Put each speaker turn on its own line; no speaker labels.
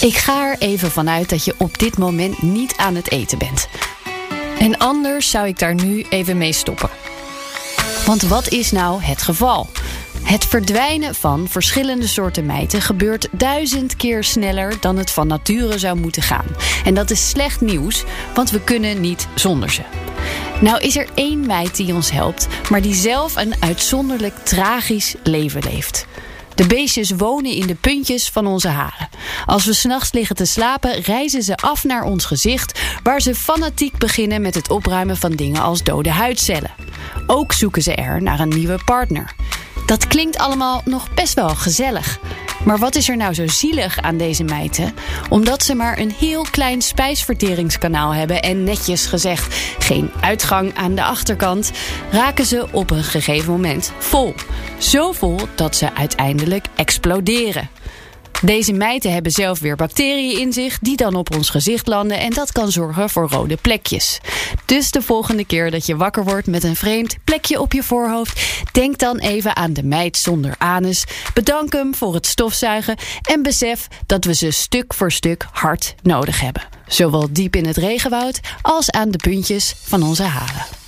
Ik ga er even vanuit dat je op dit moment niet aan het eten bent. En anders zou ik daar nu even mee stoppen. Want wat is nou het geval? Het verdwijnen van verschillende soorten mijten gebeurt duizend keer sneller dan het van nature zou moeten gaan. En dat is slecht nieuws, want we kunnen niet zonder ze. Nou is er één mijt die ons helpt, maar die zelf een uitzonderlijk tragisch leven leeft. De beestjes wonen in de puntjes van onze haren. Als we s'nachts liggen te slapen, reizen ze af naar ons gezicht, waar ze fanatiek beginnen met het opruimen van dingen als dode huidcellen. Ook zoeken ze er naar een nieuwe partner. Dat klinkt allemaal nog best wel gezellig. Maar wat is er nou zo zielig aan deze mijten? Omdat ze maar een heel klein spijsverteringskanaal hebben en netjes gezegd geen uitgang aan de achterkant, raken ze op een gegeven moment vol. Zo vol dat ze uiteindelijk exploderen. Deze mijten hebben zelf weer bacteriën in zich die dan op ons gezicht landen en dat kan zorgen voor rode plekjes. Dus de volgende keer dat je wakker wordt met een vreemd plekje op je voorhoofd, denk dan even aan de mijt zonder anus, bedank hem voor het stofzuigen en besef dat we ze stuk voor stuk hard nodig hebben. Zowel diep in het regenwoud als aan de puntjes van onze haren.